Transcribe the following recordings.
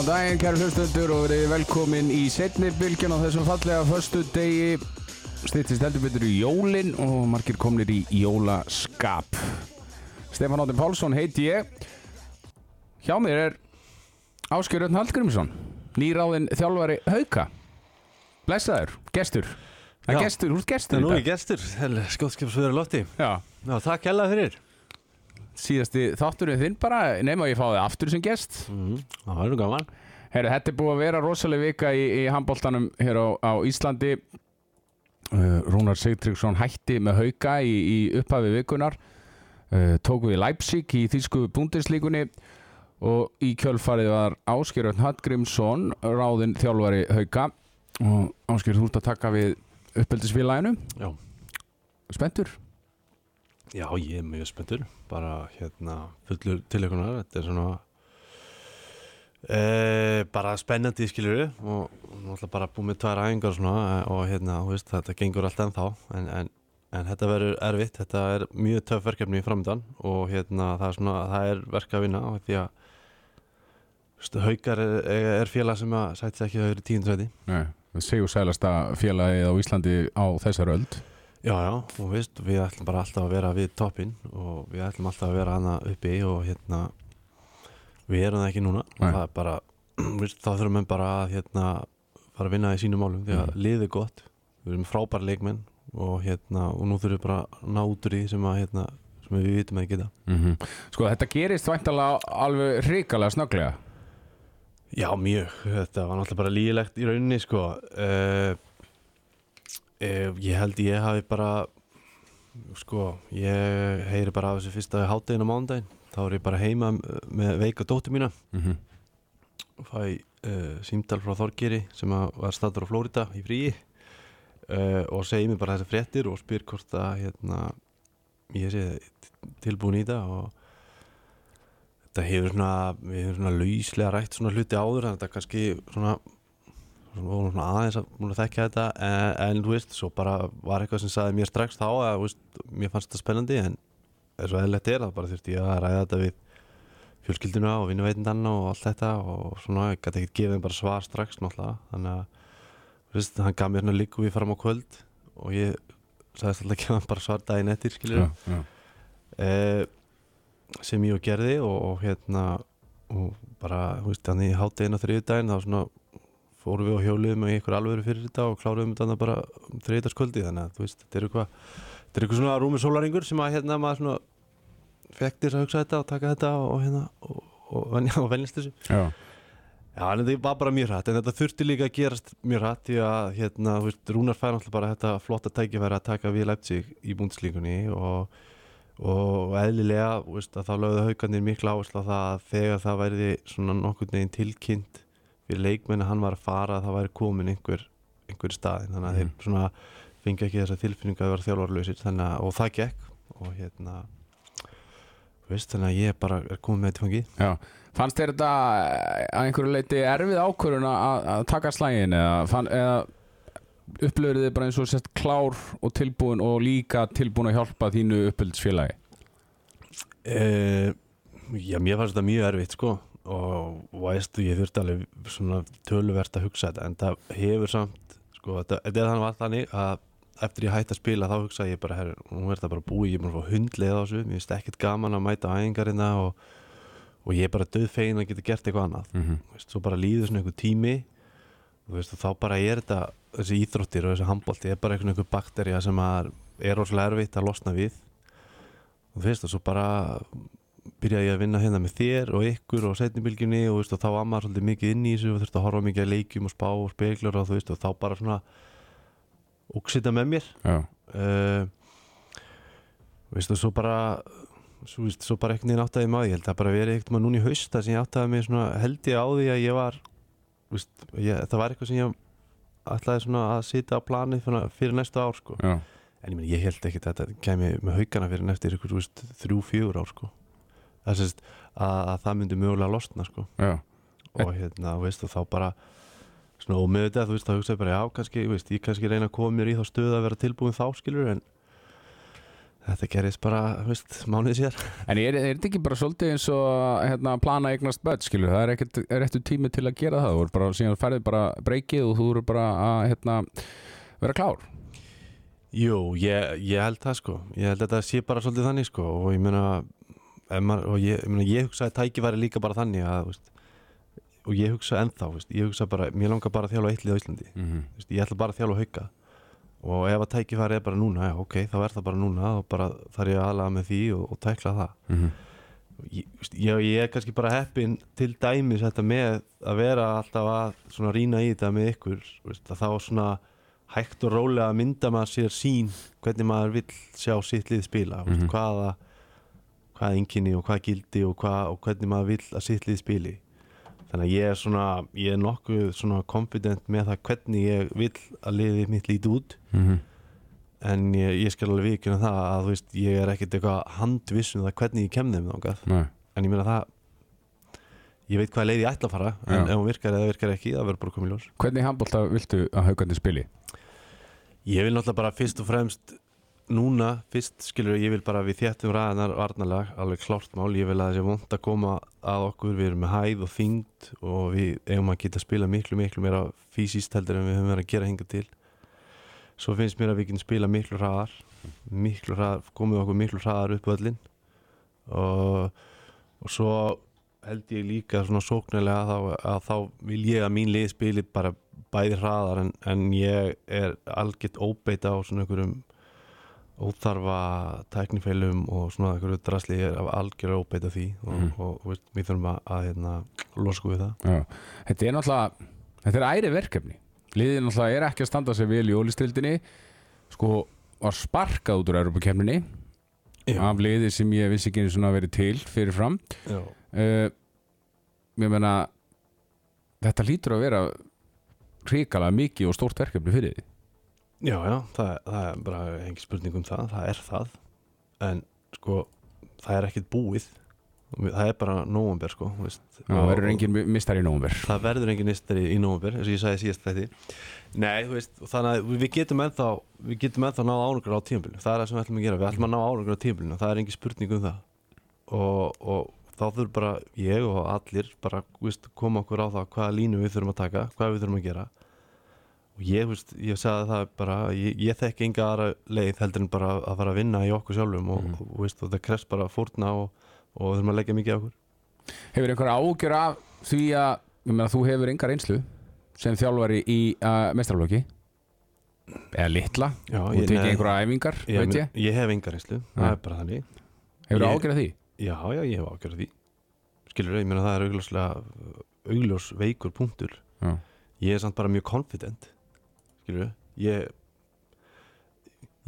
Góðan daginn, kæru hlustundur og verið velkomin í setni bylgjun á þessum fallega förstu degi stýttist heldur betur í jólin og margir komnir í jólaskap. Stefán Áttin Pálsson heiti ég. Hjá mér er Ásker Örn Hallgrímsson nýráðinn þjálfari Hauka. Blessaður, gestur. Það er gestur, þú ert Það gestur er nú í í gestur, skjóðskipsverður Lotti Já, Já, takk hella fyrir síðasti þátturinn þinn bara nema að ég fá þig aftur sem gest? Mm, Það var nú gaman. Herru, þetta er búið að vera rosalega vika í, í handbóltanum hér á, á Íslandi. Uh, Rúnar Sigtryggsson hætti með hauka í, í upphafi vikunar uh, tók við Leipzig í þýsku búndislíkunni og í kjölfarið var Ásker Örn Hallgrímsson ráðinn þjálfari hauka. Og Ásker, þú ert að taka við uppeldisfélaginu. Já, Spenntur? Já ég er mjög spenntur. Bara hérna fullur tilökunar þetta er svona e, bara spennandi skilur og náttúrulega bara búið með tvær æfingar svona eh, og hérna, þú veist, þetta gengur allt ennþá. En, en, en þetta verður erfitt. Þetta er mjög töf verkefni í framöndan. Og hérna, það er svona, það er verk að vinna. Og því að veist, haukar er, er félag sem að sætti ekki að vera í tíundræti Nei, segjum sælasta félagið á Íslandi á þessar öld Já, já, og veist, við ætlum bara alltaf að vera við toppinn og við ætlum alltaf að vera hana uppi og hérna við erum það ekki núna. Það er bara, veist, þá þurfum við bara að hérna fara að vinna í sínum málum því að Mhm. liðið er gott, við erum frábæra leikmenn og hérna, og nú þurfum við bara að ná út úr því sem að hérna, sem við vitum að geta. Mm Sko, þetta gerist væntalega alveg hrikalega snögglega? Já, mjög, þetta var náttúrulega bara lígilegt í rauninni, sko. Uh, Ég held ég hafi bara sko, ég heyri bara af þessu fyrsta háttegin á mándaginn þá er ég bara heima eh, með veika dóttur mína mm -hmm. og fæ uh, símdal frá Þorgeri sem var statur á Flórida í fríi uh, og segi mér bara þessi fréttir og spyr hvort að hérna, ég sé tilbúin í það og þetta hefur svona við hefur svona lauslega rætt svona hluti áður þannig að þetta kannski svona svona aðeins að, búin að þekkja þetta en, en þú veist, svo bara var eitthvað sem saði mér strax þá að veist, mér fannst þetta spennandi en eins og eðlilegt er það bara þurfti ég að ræða þetta við fjölskylduna og vinnuveitindanna og allt þetta og svona, ég gæti ekkert gefið bara svar strax náttúrulega, þannig að þú veist, hann gaf mér hérna líku við fram á kvöld og ég sagðist alltaf að gefa hann bara svar daginn eftir, skiljur já, já. eh, sem ég og gerði og, og hérna og bara, þú veist, hann í háttegin á þriðudaginn þá svona fórum við og hjóluðum í ykkur alvöru fyrir þetta og kláruðum þetta bara um þriðudagskvöldi þannig að þú veist, þetta er eitthvað þetta er eitthvað svona rúmið sólaringur sem að hérna maður svona þess að hugsa þetta og taka þetta og, og hérna og, og, og venjast þessu já. Já, en þetta var bara mjög hrætt, en þetta þurfti líka að gerast mjög hrætt því að, hérna, þú veist, Rúnar fær náttúrulega bara þetta flotta tækifæri að taka við Leipzig í búndislíkunni og, og eðlilega, þú veist, að þá lögðu haugarnir mikla áherslu á það að þegar það væri svona nokkurn veginn tilkynnt fyrir leikmenn að hann var að fara að það væri komin einhver, einhver staðin, þannig að Mhm. þeir svona fengi ekki þessa tilfinningu að vera að, og það gekk og hérna, veist, þannig að ég bara er komin með þetta fangið. Já. Fannst þér þetta að einhverju leiti erfið ákvörðun að, taka slægin eða, eða upplöður þið bara eins og sérst klár og tilbúin og líka tilbúin að hjálpa þínu uppbyldisfélagi? Uh, já, mér fannst þetta mjög erfitt sko og og veistu, ég þurfti alveg svona töluvert að hugsa þetta en það hefur samt, sko, þetta, þetta er þannig var þannig að eftir ég hætti að spila þá hugsaði ég bara, herru, nú er þetta bara búið ég er búin að fá hundleið á þessu, mér finnst ekkert gaman að mæta á æfingarina og, og ég er bara döð fegin að geta gert eitthvað annað Mm -hmm. Veist, svo bara líður svona einhver tími og veist, og þá bara er þetta þessi íþróttir og þessi handbólti er bara einhver, bakterja sem að er rosalega erfitt að losna við og þú veist og svo bara byrjaði ég að vinna hérna með þér og ykkur og setnibilgjunni og, veist, og þá var maður svolítið mikið inn í þessu og þurfti að horfa mikið að leikjum og spá og speglur og veist og þá bara svona óksita með mér. Uh, veist og svo bara svo, veist, svo bara einhvern veginn áttaði maður ég held að bara verið eitthvað núna í hausta sem ég áttaði mig svona held ég á því að ég var veist, ég, það var eitthvað sem ég ætlaði svona að sitja á plani fyrir, næsta ár sko. En ég, meni, ég held ekki að þetta kemi með haugana fyrir eftir ykkur, þú veist, þrjú, fjögur ár sko að, að það myndi mögulega losna sko og hérna, veist, og þá bara og með þetta, þú veist, þá hugsaði bara já, kannski, veist, ég kannski reyna að koma mér í þá stöðu að vera tilbúin þá skilur en þetta gerist bara, veist, mánuðið sér En er, er þetta ekki bara svolítið eins og hérna, plana eignast börn, skilur? Það er ekkert er eftir tími til að gera það. Þú er bara, síðan færið bara breykið og þú eru bara að hérna, vera klár. Jú, ég, ég held það sko Ég held að þetta sé bara svolítið þannig sko og ég meina, og ég, ég, ég hugsaði tækifæri líka bara þannig að, veist, og ég hugsa ennþá, veist, ég hugsa bara, mér langar bara að þjálfa eittlið á Íslandi, Mm -hmm. veist, ég ætla bara að þjálfa hauka og ef að tækifæri er bara núna, já, ok, þá er það bara núna og bara þarf ég aðlaga með því og, og tækla það þú veist, ég, ég er kannski bara heppin til dæmis þetta með að vera alltaf að rýna í þetta með ykkur að þá svona hægt og rólega mynda maður sér sín hvernig maður vill sjá sitt lið spila mm Mhm. hvaða hvaða enginni og hvaða gildi og, hvað, og hvernig maður vill að sitt lið spili þannig að ég er svona ég er nokkuð svona confident með það hvernig ég vill að liðið mitt líti út Mhm. en ég, ég skal alveg vikuna það að þú veist, ég er ekkert eitthvað handviss um það hvernig ég kem þeim þangað Nei. en ég meina það ég veit hvað leið ég ætla að fara en Já. ef hún virkar eða virkar ekki, það verður bara komið ljós Hvernig handbólta viltu að haugandi spili? ég vil náttúrulega bara fyrst og fremst núna, fyrst skilur ég vil bara við þéttum ræðanar varnalag alveg klárt mál, ég vil að þessi vond að koma að okkur, við erum með hæð og þyngd og við eigum að geta að spila miklu miklu meira fysiskt heldur en við höfum verið að gera hinga til. Svo finnst mér að við getum spila miklu hraðar miklu hraðar, komið okkur miklu hraðar upp öllin og, og svo held ég líka svona sóknarlega að að þá vil ég að mín lið spili bara bæði hraðar en, en ég er algjört óbeita á svona einhverjum óþarfa tæknifeilum og svona einhverju drasli er af algjör óbeita því og, Mhm. og, og við þurfum að, að hérna, losku við það Já. Þetta er náttúrulega, þetta er æri verkefni. Liðið náttúrulega er ekki að standa sig vel í ólistildinni. Sko, var sparkað út úr Europakefninni af liði sem ég vissi ekki einu svona verið til fyrir fram. Uh, ég meina þetta lítur að vera hrikalega mikið og stórt verkefni fyrir því Já, já, það, það er bara engi spurning um það, það er það. En sko, það er ekkert búið. Það er bara nóvember sko veist, það verður engin mistar í nómver það verður engin nistari í nóvember eins og ég sagði síðast þetta Nei, þú veist, þannig að við getum ennþá við getum ennþá náða árangur á tímabilinu. Það er það sem við ætlum að gera, við ætlum að ná árangur á tímabilinu. Það er engin spurning um það. Og, og þá þurfum bara ég og allir bara, veist, koma okkur á það hvaða línu við þurfum að taka, hvað við þurfum að gera og ég, veist, ég sagði það bara, ég, ég þekki enga aðra leið heldur en bara að fara að vinna í okkur sjálfum og, og, og, veist, og það krefst bara fórna og, og þurfum að leggja mikið á okkur. Hefur einhver ágjör af því að meina, þú hefur engar einslu sem þjálfari í uh, mestralóki eða litla? Já, og tekið einhverja æfingar, ég, veit ég? ég hef enga reynslu, það Nei. er bara þannig. Hefur Ég- ágjör af því? Já, já, ég hef ágjörð því. Skilur, ég meina það er augljós veikur punktur. Já. Ég er samt bara mjög confident Skilur, ég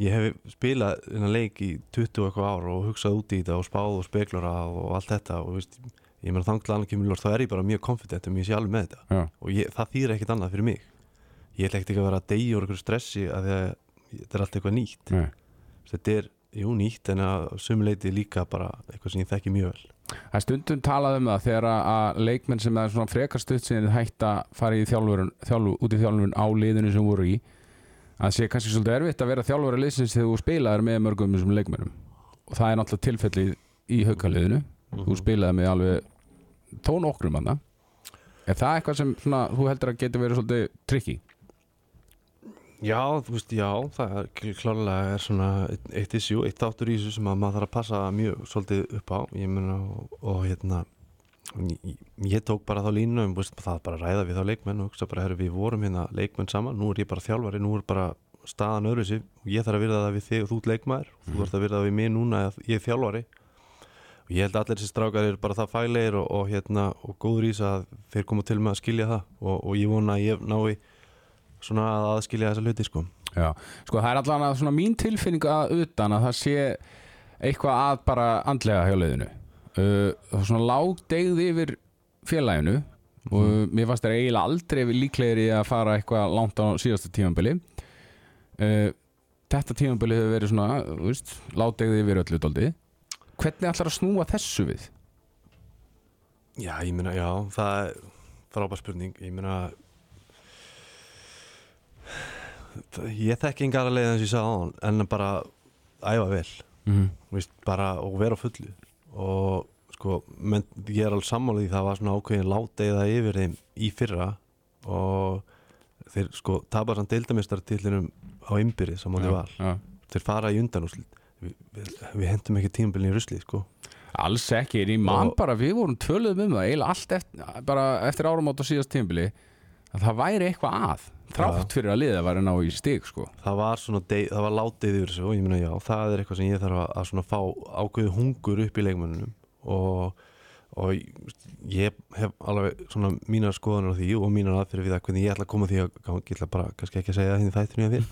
ég hef spilað þennan leik í 20 og eitthvað ár og hugsað út í þetta og spáð og speklura og allt þetta og veist, ég meina þangla annað kemur ljós, þá er ég bara mjög confident um ég sé alveg með þetta. Já. og ég, það þýr ekkert annað fyrir mig. Ég ætla ekkert ekki að vera að deyja úr einhverju stressi að þetta er allt eitthvað nýtt. Nei. þetta er, jú, nýtt en að sumuleiti líka bara eitthvað sem ég þekki mjög vel Það er stundum talað um það þegar að- leikmenn sem er svona frekar stutt sinni hægt að fara í þjálfurun, þjálfu, út í þjálfurun á liðinu sem voru í að sé kannski svolítið erfitt að vera þjálfur að liðsins þegar þú spilaðir með mörgum þessum leikmennum og það er náttúrulega tilfellið í haukaliðinu. Þú spilaði með alveg tón okkur um hana er það eitthvað sem svona, þú heldur að getur verið svolítið trikki? Já, þú veist, já, það er kl- klárlega er svona eitt, issue, eitt þáttur í þessu sem að maður þarf að passa mjög svolítið upp á, ég meina og, og hérna ég, ég tók bara þá línu um, veist, það er bara ræða við þá leikmenn og hugsa bara, herru, við vorum hérna leikmenn saman, nú er ég bara þjálfari, nú er bara staðan öðru sig og ég þarf að virða það við þig og þú ert leikmaður, þú þarf að virða það við mig núna að ég er þjálfari. Og ég held að allir þessi strákar eru bara það fælegir og, og hérna, og góður í þess að þeir koma til með að skilja það og, og ég vona að ég nái svona að aðskilja þessa hluti sko. Já, sko það er allan að svona mín tilfinning að utan að það sé eitthvað að bara andlega hjá leiðinu uh, það svona lágdegð yfir félaginu og mér fannst þér eiginlega aldrei líklegir í að fara eitthvað langt á síðasta tímanbili uh, þetta tímanbili hefur verið svona þú veist, lágdegð yfir öllu dóldi hvernig ætlar að snúa þessu við? Já, ég meina, já, það er frábær spurning, ég meina það- ég þekki engar að leiða eins og ég sagði á hann en bara æfa vel. Mm Þú veist, bara og vera á fullu. Og sko, menn, ég er alveg sammálið því það var svona ákveðin láteiða yfir þeim í fyrra. Og þeir sko tapar samt deildamistartillinum á ymbirið saman því val já. þeir fara í undanúslit við, við, við hendum ekki tímabilin í rusli sko. Alls ekki, en ég man Og- bara við vorum töluðum um það eiginlega allt eftir, bara eftir áramót og síðast tímabili að það væri eitthvað að þrátt fyrir að liða að ná í stig sko. það var svona, deg, það var látið yfir þessu og ég meina já, það er eitthvað sem ég þarf að, að svona fá ákveðu hungur upp í leikmönnunum. Og, og ég hef alveg svona mínar skoðanir á því og mínar aðferði við það hvernig ég ætla að koma því að gangi, ég ætla bara kannski ekki að segja það hinn þættinu ég vil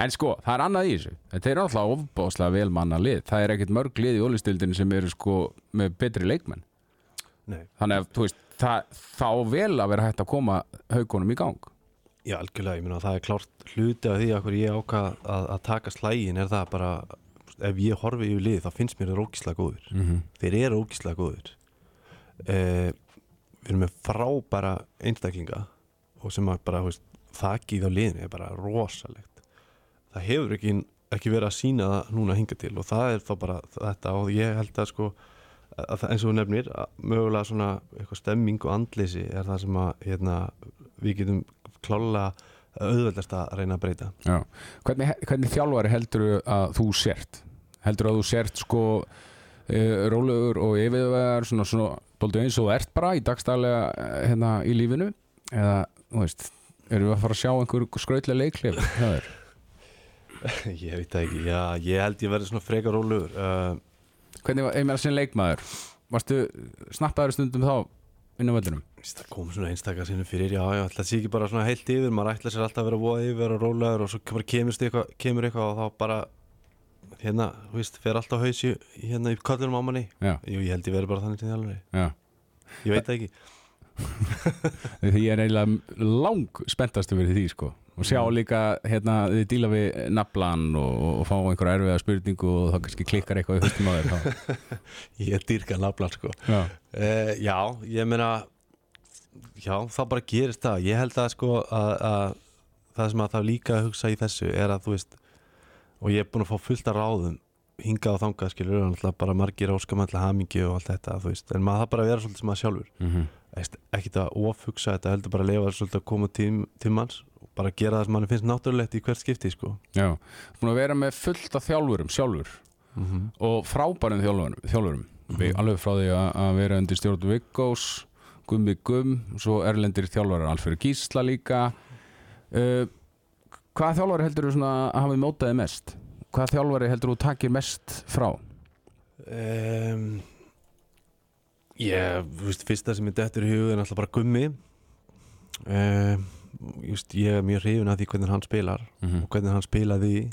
En sko, það er annað í þessu. Þetta er alltaf ofbáslega vel manna lið Það er ekkert mörg lið í ólistildinu sem eru sko með betri leikmenn Nei. Þannig að, veist, það, þá vel að vera hægt að koma haugunum í gang Já, algjörlega, ég meina það er klárt hluti af því að hverju ég ákvað að, að taka slægin er það bara, ef ég horfi yfir lið þá finnst mér það ógíslega góður mm -hmm. þeir eru ógíslega góður eh, við erum með frábæra einstaklinga og sem að bara, veist, þakið á liðinu er bara rosalegt það hefur ekki, ekki verið að sína það núna hinga til og það er þá bara þetta og ég held að sko að, eins og þú nefnir, mögulega svona eitthvað stemming og andleysi er það sem að hérna, við getum klálega auðveldast að reyna að breyta Já. Hvernig, hvernig þjálfari heldur að þú sért? Heldur að þú sért sko uh, rólegur og yfirvegar svona, svona, dóldu eins og þú ert bara í dagstælega hérna í lífinu eða, þú veist, erum við að fara að sjá einhver skrautlega þér? ég veit það ekki, já, ég held ég verði svona frekar rólegur uh, Hvernig var, einmjöla sem leikmaður? Varstu snappaður stundum þá inn á völlunum? það kom svona einstakar sinnum fyrir já, já, að sé ekki bara svona heilt yfir maður ætla sér alltaf að vera voða yfir og rólegur og svo bara kemur eitthvað, kemur eitthvað og þá bara hérna, þú veist, fer alltaf haus í, hérna í köllunum á manni. Já, Jú, ég held ég verði bara þannig til þjálfari. Já. Ég veit það ekki. Ég er eiginlega lang spenntastu fyrir því sko og sjá líka hérna þið díla við naflan og, og fá einhverja erfiða spurningu og þá kannski klikkar eitthvað í höstum á þér þá. ég dýrka naflan sko. Já, Uh, já, ég meina já, það bara gerist það. Ég held að sko að, að það sem að það líka að hugsa í þessu er að þú veist og ég er búin að fá fullt af ráðum hingað og þangað skilur náttúrulega bara margir óskamallega hamingi og allt þetta þú veist, en maður það bara að vera svolítið sem maður sjálfur. Mm Veist, ekki það ofhugsa þetta heldur bara að lefa svolítið að koma tím, tímans bara gera það sem mann finnst náttúrulegt í hvert skipti sko já. Búin að vera með fullt af þjálfurum sjálfur mm -hmm. og frábærum þjálfurum, þjálfurum. Mm alveg frá því að, vera undir stjórn Viggós, Gummi Gum svo erlendir þjálfarar, Alfred Gísla líka uh, Hvaða þjálfari heldur þú svona að hafi mótaði mest? Hvaða þjálfari heldur þú takir mest frá? um, Ég, þú veist, fyrsta sem ég dettur í hug er náttúrulega bara gummi um, just, Ég er mjög hrifin að því hvernig hann spilar Mm og hvernig hann spilaði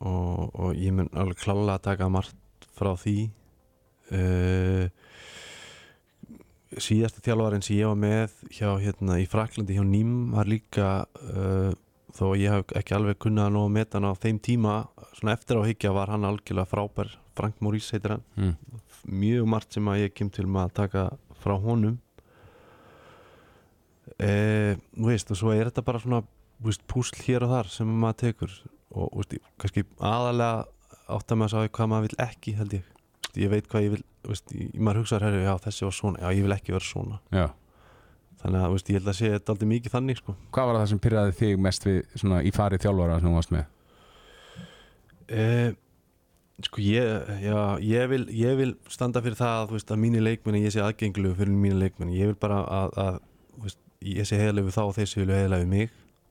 og, og ég mun alveg klálega að taka margt frá því. Uh, Síðasta þjálfarinn sem ég var með hjá, hérna, í Fraklandi hjá Ným var líka uh, þó ég hef ekki alveg kunnað að meta hann á þeim tíma svona eftir á higgja var hann algjörlega frábær. Frank Maurice heitir hann. Mm. mjög margt sem að ég kem til með að taka frá honum eh, Nú veist og svo er þetta bara svona veist, púsl hér og þar sem maður tekur. Og veist, ég- kannski aðalega átt að maður sá hvað maður vil ekki held ég. Ég veit hvað ég vil ég, maður hugsaður herri, já þessi var svona já ég vil ekki vera svona. Já. Þannig að ég held að sé þetta aldrei mikið þannig sko. Hvað var það sem pyrraði þig mest við svona í farið þjálfara sem þú varst með? Eh, sko ég, já, ég, vil, ég vil standa fyrir það að, að mínu leikmenni ég sé aðgengilegu fyrir mínu leikmenni ég vil bara að, að veist, ég sé heiðalegu við þá og þeir séu heiðalegu við mig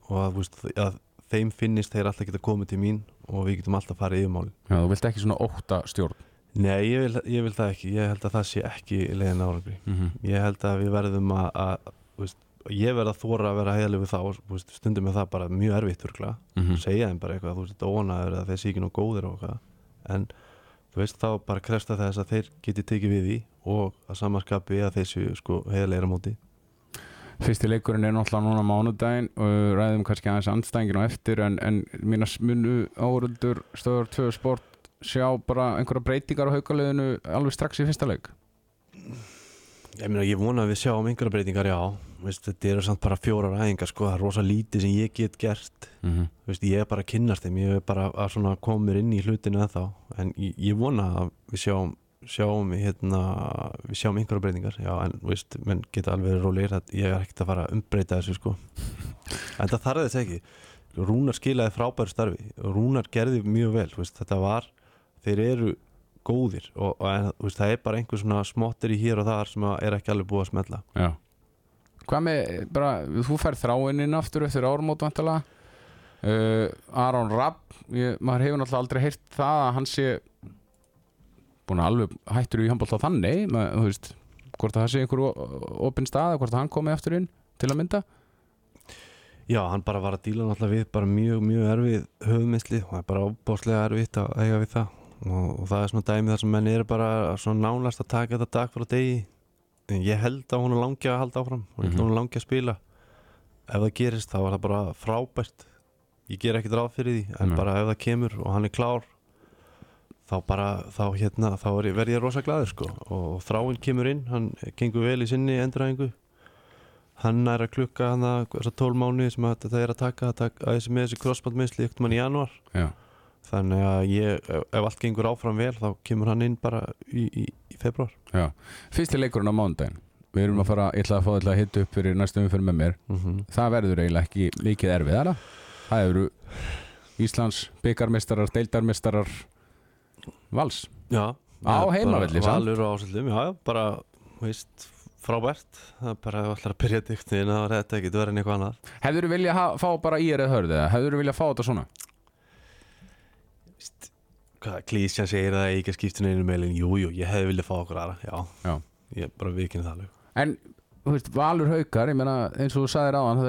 og að, veist, að þeim finnist þeir alltaf geta komið til mín og við getum alltaf farið yfirmáli Já, þú vilt ekki svona ótta stjórn? Nei, ég vil, ég vil það ekki, ég held að það sé ekki leiðin árangri. Mm -hmm. ég held að við verðum að, að veist, ég verð að þóra að vera heiðalegu við þá veist, stundum er það bara mjög erfitt örgla Mhm. segja þeim bara eitthvað, þú veist, óanaður eða þeir sé ekki nú góðir og eitthvað. En þú veist, þá bara krefsta þess að þeir geti tekið við því og að samanskapi að þeir séu sko heiðalegra móti Fyrsti leikurinn er náttúrulega núna mánudaginn og ræðum kannski aðeins andstængin og eftir en, en mína munu áhörundur stöður 2 sport sjá bara einhverja breytingar á haukaliðinu alveg strax í fyrsta leik? Ég meina, ég vona að við sjáum einhverja breytingar, já. Veist, þetta eru samt bara fjórar æfingar sko, það er rosa lítið sem ég get gert. Mm veist, ég er bara að kynnast þeim. Ég er bara að koma mér inn í hlutinu ennþá. En ég, ég vona að við sjáum sjáum hérna, við sjáum einhverja breytingar. Já, en veist, menn geta alveg rólegir að ég er ekkert að fara að umbreyta þessu sko. En það þarf þess ekki. Rúnar skilaði frábæru starfi. Rúnar gerði mjög vel veist, þetta var, þeir eru góðir og, og en, veist, það er bara einhver svona smottir í hér og þar sem er ekki alveg búið að smetla Já. Hvað með, bara, þú fær þráininn aftur eftir árumót vantala uh, Aron Rapp ég, maður hefur náttúrulega aldrei heyrt það að hann sé búin að alveg hættur í handbólt á þannig þú veist, hvort að það sé einhver opinn stað, hvort hann komi aftur inn til að mynda? Já, hann bara var að díla náttúrulega við bara mjög, mjög erfið höfumisli og það er bara óbáslega erfitt að eiga við það. Og, og það er svona dæmi þar sem menn eru bara nánast að taka þetta dag frá degi. En ég held að hún er langi að halda áfram og ég held að hún er langi að spila. Ef það gerist þá er það bara frábært. Ég ger ekkert ráð fyrir því en Nei. bara ef það kemur og hann er klár þá bara, þá hérna þá er verð ég rosa glaður sko. Og þráinn kemur inn, hann gengur vel í sinni endræðingu hann er að klukka hann að þessar tól mánuði sem að þetta er að taka, að taka að þessi með þessi crossbandmeisli ykkur mann í januar Já, þannig að ég, ef, allt gengur áfram vel þá kemur hann inn bara í, í, í februar já. Fyrsti leikurinn á mánudaginn. Við erum að fara, ég ætla að fá þetta að hitta upp fyrir næstu umfyrir með mér. Mm -hmm. Það verður eiginlega ekki mikið erfið Það eru Íslands byggarmestarar, deildarmestarar Vals. Já, Á heimavelli? Valur og ásöldum, já, bara veist, frábært. Það er bara allar að byrja dyktin þá er þetta ekki verið en eitthvað annað. Hefur þú viljað fá bara í eða hörðu eða? Hefur þú viljað fá þetta svona? hvað klísjan segir það ekki að skipta neinu meilin. Jú, jú, ég hefði viljað fá okkur aðra já, Já. ég bara viðkynna það alveg. En, veist, Valur Haukar, ég meina eins og þú sagðir áðan,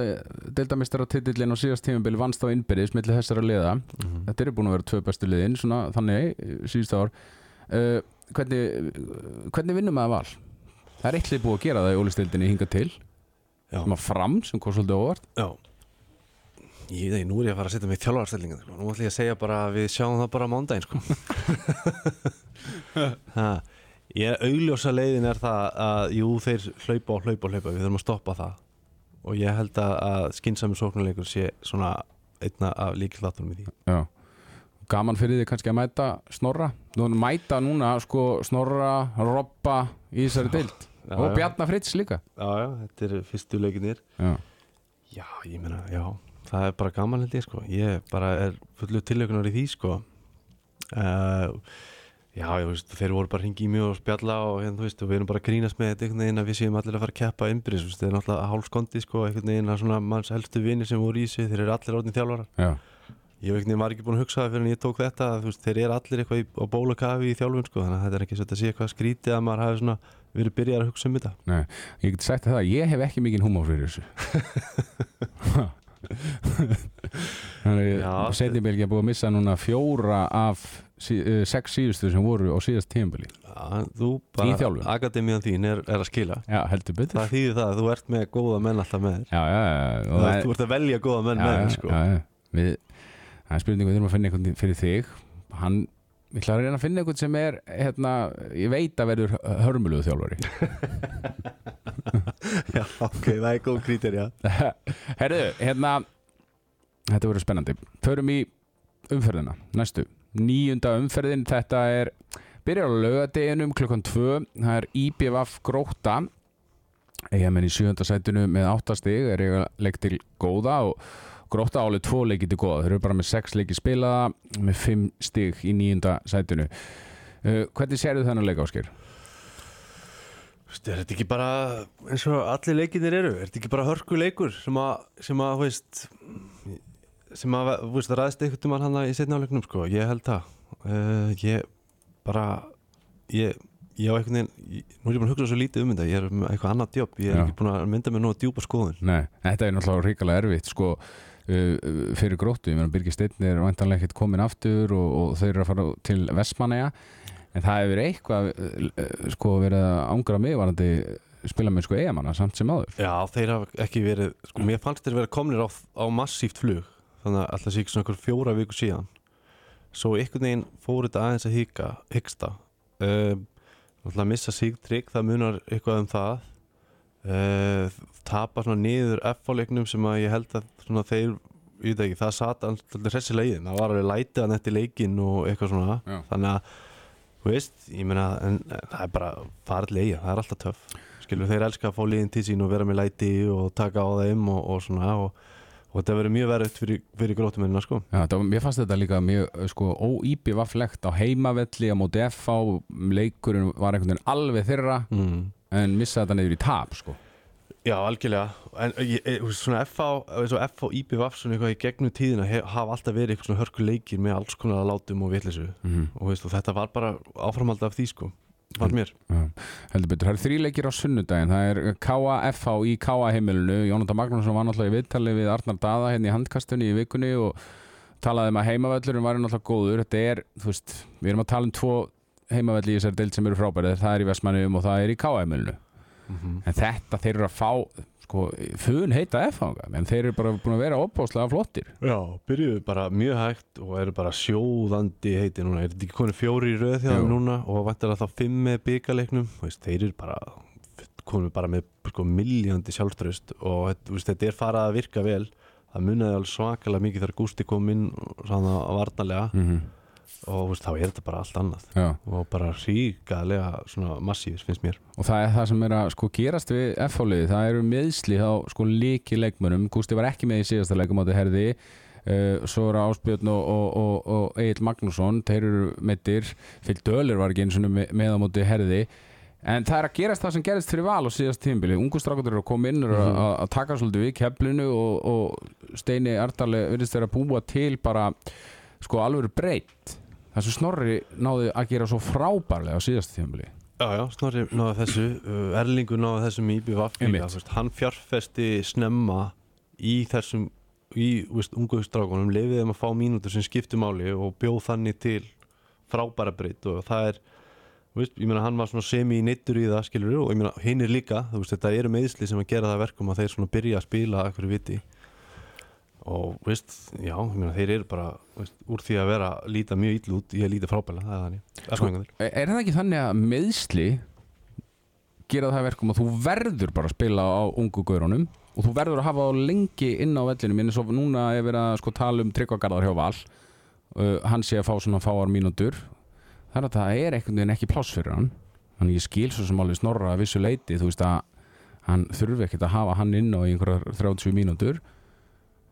deildamistara titillin á síðast tímabili vannst á innbyrðis millir þessara liða. mm Þetta eru búin að vera tvö bestu liðin, svona þannig, síðust ár. Uh, hvernig, hvernig vinnum maður val? Það er eitthvað búið að gera það í ólistildinni hinga til, sem að fram, sem kom svolítið óvart. já Ég veit ekki, nú er ég að fara að setja mig í þjálfarstellingan sko. Nú ætlum ég að segja bara að við sjáum það bara mándaginn sko. ég, Augljósa leiðin er það að jú, þeir hlaupa og hlaupa og hlaupa Við þurfum að stoppa það Og ég held að, skynsami sóknuleikur sé svona einna af líkillátunum í því Já. Gaman fyrir því kannski að mæta Snorra. Nú mæta núna, sko, Snorra, Robba í þessari deild. já, Og. Bjarnar Fritz líka. Já, já, þetta er fyrstu leikinir Já. Já, ég meina, já, það er bara gaman held ég sko Ég bara er fullu tilökunar í því sko uh, Já, ég veist, þeir voru bara hringi í mig og spjalla og hérna, þú veist, og við erum bara að grínast með þetta einhvern veginn að við séum allir að fara að keppa innbyrðis, þú veist, þeir er náttúrulega hálfskondi sko, einhvern veginn að svona manns helstu vinir sem voru í sig, þeir eru allir orðin þjálfarar. Já. Ég veit ekki, var ekki búin að hugsa það fyrir en ég tók þetta, að, veist, þeir eru allir eitthvað í, á bólakafi í þjálfun sko, þannig að þetta er ekki svo að sé eitthvað skrítið að maður hafi svona verið byrjar að hugsa um þetta. Nei, ég get sagt það, ég hef ekki mikinn húmor fyrir þessu. Þannig Já, setni bylgi að búið að missa núna fjóra af sí, uh, sex síðustu sem voru á síðast tímabili. Já, þú bara, akademiðan þín er, er að skila. Já, heldur betur. Það þýðir það að þú ert með góða menn alltaf með þér. Já, já, já, Þú ert að velja góða menn já, með þér sko. já, já. Við, það er spurning við þurfum að finna einhvern fyrir þig. Hann, ég ætla að reyna að finna einhvern sem er hérna, ég veit að verður hörmulugu þjálfari. Já, ok, það er góð krítir, já Herðu, hérna Þetta verður spennandi. Förum í umferðina, næstu Níunda umferðin, þetta er Byrjar á laugadeginum klukkan 2 Það er IBVF Gróta Eigamenn í sjönda sætinu með 8 stig er ég að leik til góða og Gróta álið 2 leiki til góða. Þeir eru bara með 6 leiki spilaða með 5 stig í níunda sætinu. Uh, Hvernig sérðu þennan leik ásker? Er þetta ekki bara eins og allir leikinir eru? Er þetta ekki bara hörku leikur sem að, sem að, þú veist sem að, þú veist, ræðist einhvern tímann hann í setna áleiknum, sko, ég held það. Uh, ég bara ég, ég á einhvern veginn ég, nú er ég búin að hugsa svo lítið um þetta, ég er með eitthvað annað jobb. Ég er Já. ekki búin að mynda mér nú að djúpa skoðun. Nei, þetta er náttúrulega ríkalega erfitt sko, uh, fyrir gróttu ég meina Birgir Steinn er vantanlega ekkert komin aftur og, og þeir eru að fara til Vestmanneja en það hefur eitthvað uh, sko verið að ángra mig varandi spila með sko eigamanna samt sem áður. Já, þeir hafa ekki verið sko, mér fannst þeir vera komnir á, á massíft flug þannig að alltaf sé ekki svona einhver fjóra viku síðan. Svo einhvern veginn fór þetta aðeins að híka hyggsta. Um, alltaf að missa sig trygg, það munar eitthvað um það. Uh, tapa svona niður F-leiknum sem að ég held að svona þeir, ekki, það satt alltaf hressi leiðin, það var alveg lætið hann eftir leikin og eitthvað svona. Já. þannig að, þú veist, ég meina en, en það er bara farið leiði, það er alltaf töff. Skilur þeir elska að fá liðin til sín og vera með læti og taka á þeim og, og svona og, og þetta verður mjög verið fyrir, fyrir grótumennina sko. Já, var- mér fannst þetta líka mjög uh, sko, óýpivaflegt á heimavelli á móti FH, leikurinn var einhvern veginn alveg þeirra mm. en missa þetta niður í tap sko. Já, algjörlega. En þú veist, svona FH, og FH og IBVF svona eitthvað í gegnum tíðina hef, hafa alltaf verið eitthvað svona hörku leikir með alls konar látum og vitlisu mm og, veist, og þetta var bara áframald af því sko fannst mér. Heldur betur, það er þríleikir á sunnudaginn. Það er KFH í KA heimilinu. Jónatan Magnússon var náttúrulega í viðtali við Arnar Daða hérna í handkastunni í vikunni og talaði um að heimavellurinn var náttúrulega góður. Þetta er, þú veist, við erum að tala um tvo heimavelli í þessari deild sem eru frábærið það er í Vestmannum og það er í KA heimilinu. Mm en þetta, þeir eru að fá sko, fun heita FH en þeir eru bara búin að vera opbáslega flottir. Já, byrjuðu bara mjög hægt og eru bara sjóðandi heiti núna. Er þetta ekki konið fjóri í röð þeim núna og vantar að þá fimm með byggaleiknum veist, þeir eru bara konið bara með sko, miljandi sjálfströst og veist, þetta er farað að virka vel. Það munaði alveg svakalega mikið þegar Gústi kom inn svona varnarlega. Mm -hmm. Og veist, þá er þetta bara allt annað. Já, og bara ríkalega svona massífis finnst mér. Og það er það sem er að sko gerast við F-fáliði, það eru meðsli á sko líki leikmönum, Gústi var ekki með í síðasta leikum á þetta herði. Uh, svo eru Áspjörn og, og, og, og Egil Magnússon, þeir eru meittir Fyll Dölir var ekki eins og með, á móti herði. En það er að gerast það sem gerist fyrir val á síðast tímbili, ungu strákundur eru að koma inn og eru Mhm. að, taka svolítið við keflinu og, og Steini Ardali virðist þeirra að búa til bara sko alveg breytt það sem Snorri náði að gera svo frábærlega á síðast tímbili Já, já, Snorri náði þessu uh, Erlingur náði þessum í BVF hann fjárfesti snemma í þessum í veist, ungu strákunum, leiði þeim að fá mínútur sem skiptu máli og bjóð þannig til frábæra breytt og það er veist, ég meina hann var svona semi neittur í það skilur og ég meina hinn er líka þú veist, þetta eru meðsli sem að gera það að verkum að þeir svona byrja að spila að hverju viti og veist, já, meina þeir eru bara veist, úr því að vera að líta mjög ill út í að líta frábæla, það er þannig. Sko, Erfæðingarnir. er það ekki þannig að meðsli gera það að verkum að þú verður bara að spila á ungu gaurunum og þú verður að hafa á lengi inn á vellinu minn eins og núna er verið að sko tala um tryggvagarðar hjá Val. Uh, hann sé að fá svona fáar mínútur. Þannig að það er einhvern veginn ekki pláss fyrir hann. Þannig ég skil svo sem alveg snorra að vissu leiti þú veist að hann þurfi ekkert að hafa hann inn á einhverjar 30 mínútur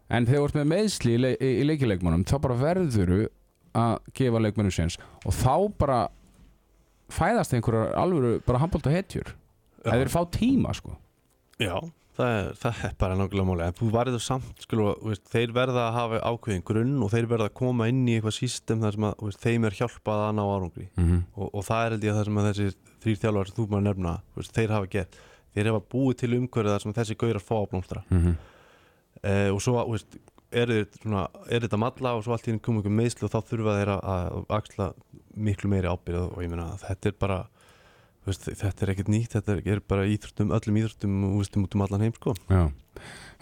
en þegar þú ert með meðsli í, le í, leikileikmannum þá bara verður að gefa leikmennum séns. Og þá bara fæðast einhverjar alvöru bara handbólta hetjur. Eða þeir fá tíma sko. Já, það er, það er bara nákvæmlega máli en þú varður samt, sko, þeir verða að hafa ákveðin grunn og þeir verða að koma inn í eitthvað sístem þar sem að veist, þeim er hjálpað að ná árangri. Mm -hmm. og, og það er held ég það sem að þessi þrýr þjálfar sem þú maður nefna, veist, þeir hafa gert. Þeir hafa búið til umhverfið þar sem þessi gaurar fá að blómstra eh, og svo veist, er, svona, er þetta malla og svo allt í henni komið ykkur meðslu og þá þurfa þeir að, axla miklu meiri ábyrð og ég meina þetta er bara veist, þetta er ekkert nýtt, þetta er, bara íþróttum, öllum íþróttum og veistum út um allan heim sko. Já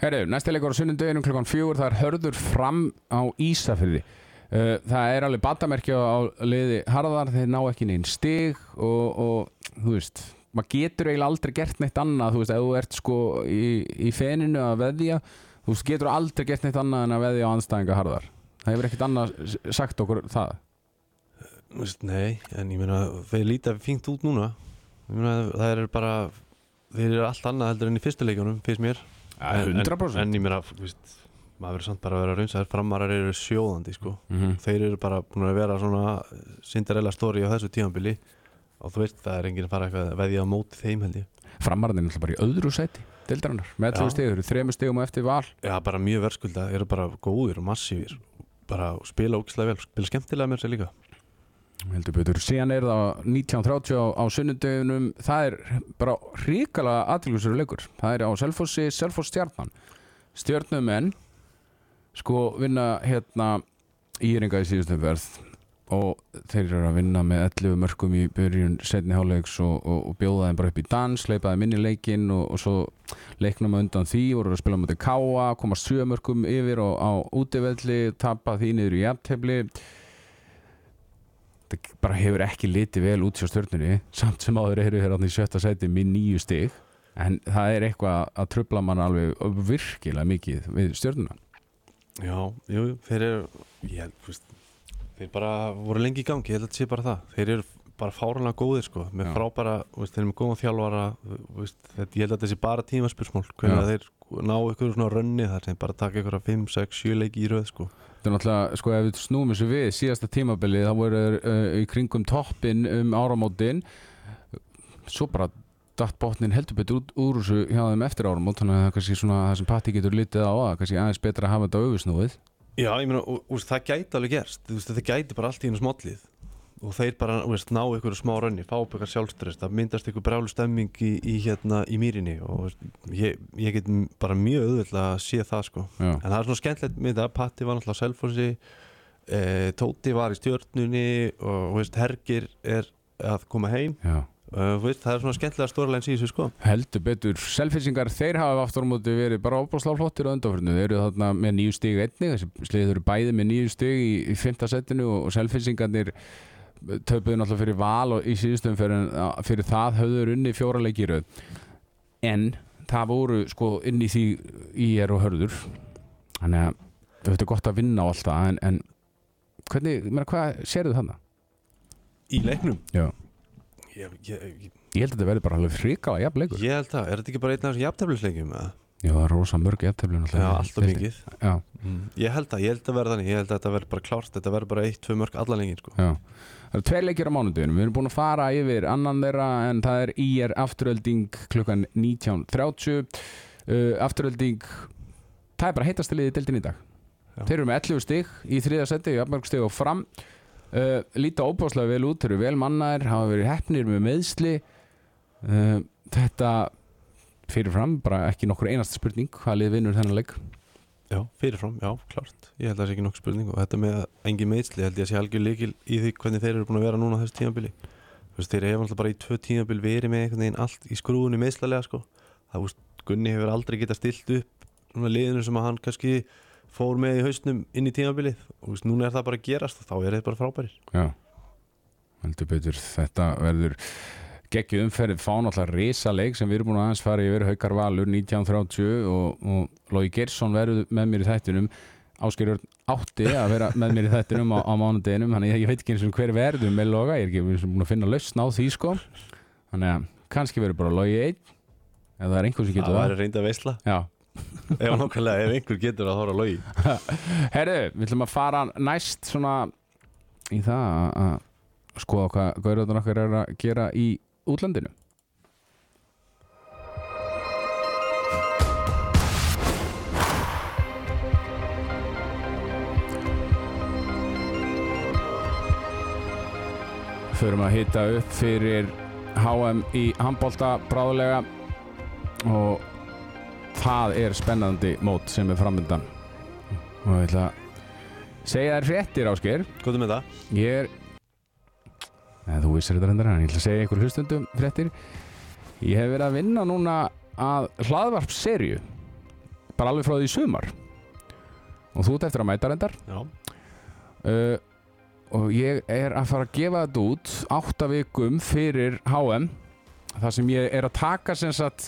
Herru, næsti leikur á sunnundeginum klukkan fjögur það er hörður fram á Ísafyrði uh, það er alveg batamerkja á liði harðar, þeir ná ekki neinn stig og, og þú veist maður getur eiginlega aldrei gert neitt annað þú veist, ef þú ert sko í, í feninu að veðja, þú getur aldrei gert neitt annað en að veðja á anstæðinga harðar. Það hefur ekkert annað sagt okkur það. Nei, en ég meina þeir líta fínt út núna. Meina það er bara þeir eru allt annað heldur enn í fyrstu leikjunum finnst mér. En, en, 100% en ég meina, veist, maður verður samt bara að vera raunsaður framarar eru sjóðandi sko. Mhm. þeir eru bara búin að vera svona Cinderella story á þessu tímanbili og þú veist það er enginn að fara eitthvað að veðja á móti þeim held ég. Framarðin er náttúrulega bara í öðru sæti deildarinnar, með Já. 11 stig, þeir eru þremur stigum á eftir val. Já, bara mjög verðskulda, eru bara góðir og massífir bara spila ógislega vel, spila skemmtilega með sér líka. Heldur betur, síðan er það 1930 á, á sunnundeginum það er bara ríkala aðtilgjóðsverður leikur, það er á Selfossi Selfoss stjarnan, stjarnumenn sko vinna hérna íringa í síðustu verð og þeir eru að vinna með 11 mörgum í byrjun setni háleiks og, og, og bjóða þeim bara upp í dans, leipaði minni leikin og, og svo leiknum undan því voru að spila mútið káa, koma 7 mörgum yfir og á útivelli, tapa því niður í jafntefli. Þetta bara hefur ekki litið vel út hjá stjörnunni samt sem áður eru hér þarna í sjötta sæti með nýju stig. En það er eitthvað að trubla mann alveg virkilega mikið við stjörnuna. Já, jú, þeir eru ég held, veist þeir bara voru lengi í gangi, ég held að þetta sé bara það. Þeir eru bara fáranlega góðir sko. Með Já. frábæra, veist, þeir eru með góðan þjálfara þú veist, þetta, ég held að þetta sé bara tímaspursmál hvernig þeir ná ykkur svona rönni þar sem bara taka ykkur að 5, 6, 7 leiki í röð sko. Þetta er náttúrulega, sko, ef við snúum þessu við síðasta tímabilið, þá voru uh, í kringum toppin um áramótin. Svo bara datt botnin heldur betur út úr þessu hjá þeim eftir áramót, þannig að það er kannski svona það sem Patti getur litið á að kannski aðeins betra að hafa þetta auðvusnúið Já, ég meina, það gæti alveg gerst. Veist, þetta gæti bara allt í einu smollið. Og þeir bara, veist, ná ykkur smá rönni fá upp ykkur sjálfstress, það myndast ykkur brjálu stemming í, í hérna, í mýrinni. Og veist, ég, ég get bara mjög auðvitað að sé það, sko. Já, en það er svona skemmtilegt með þetta, Patti var náttúrulega á Selfossi, e, Tóti var í stjörnunni. Og, Hergir er að koma heim. Já uh, veist, það er svona skemmtilega stórleins í þessu, sko. Heldur betur, selfisingar þeir hafa aftur á móti verið bara óbúslega flottir á undanförnu. Þeir eru þarna með nýju stig einnig. Þessi sliðið eru bæði með nýju stig í, í fymta setinu og, og selfisingarnir töpuðu náttúrulega fyrir val og í síðustum fyrir, fyrir það höfður unni fjóra leikir en það voru sko inn í því í er og hörður. Þannig að þetta er gott að vinna á allt það en, en hvernig, ég meina, hvað sérðu þarna? í leiknum? Já. Ég, ég, ég, Ég held að þetta verði bara alveg frikala jafn leikur. Ég held að, er þetta ekki bara einn af þessum jafnteflisleikjum eða? Já, það er rosa mörg jafnteflun Já, alltaf mikið. Já, Ég held að, ég held að verða þannig, ég held að þetta verður bara klárt. Þetta verður bara eitt, tvö mörg allan lengin sko. Það eru tveir leikir á mánudeginum. Við erum búin að fara yfir annan þeirra en það er IR afturölding klukkan 19.30 uh, Afturölding það er bara heitast liðið í dag. Já. Þeir eru með 11 stig í þriða seti jafnmörg stig og fram uh, Líta óbáslega vel út, eru vel mannaðir hafa verið heppnir með meðsli uh, Þetta fyrirfram, bara ekki nokkur einasta spurning hvað lið vinnur þennan leik? Já, fyrirfram, já, klárt Ég held að það sé ekki nokkuð spurning og þetta með engin meðsli held ég að sé algjör líkil í því hvernig þeir eru búin að vera núna þessu tímabili. Þú veist, þeir hefur alltaf bara í tvö tímabil verið með einhvern veginn allt í skrúinu meðslalega sko. Það, þú veist, Gunni hefur aldrei getað stilt upp liðinu sem að hann kannski fór með í hausnum inn í tímabilið. Og veist, núna er það bara að gerast og þá er þeir bara frábærir. Já, heldur betur þetta verður geggju umferð. Fá náttúrulega risa leik sem við erum búin að aðeins fara yfir. Haukar Valur 1930 og, og Lói Gersson verður með mér í þættinum. Ásgeir Örn átti að vera með mér í þættinum á, á mánudeginum þannig að ég veit ekki eins og hver verður með Loga. Ég er ekki búin að finna lausn á því sko. Þannig að kannski verður bara Lói 1 ef það er einhver sem Það getur það, væri reynda veisla. Já, Ef nokkulega, ef einhver getur að þóra logi Herru, við ætlum að fara næst svona í það að- skoða hvað Gaurðarnar okkar er að gera í útlandinu. Förum að hita upp fyrir HM í handbólta bráðulega og það er spennandi mót sem er framöndan og ég ætla að segja þær fréttir Ásgeir. Hvað er með það? ég er Nei, þú vissir þetta reyndar en ég ætla að segja ykkur hlustundum fréttir. Ég hef verið að vinna núna að hlaðvarpserju bara alveg frá því sumar. Og þú ert eftir að mæta reyndar. Já, uh, og ég er að fara að gefa þetta út átta vikum fyrir HM þar sem ég er að taka sem sagt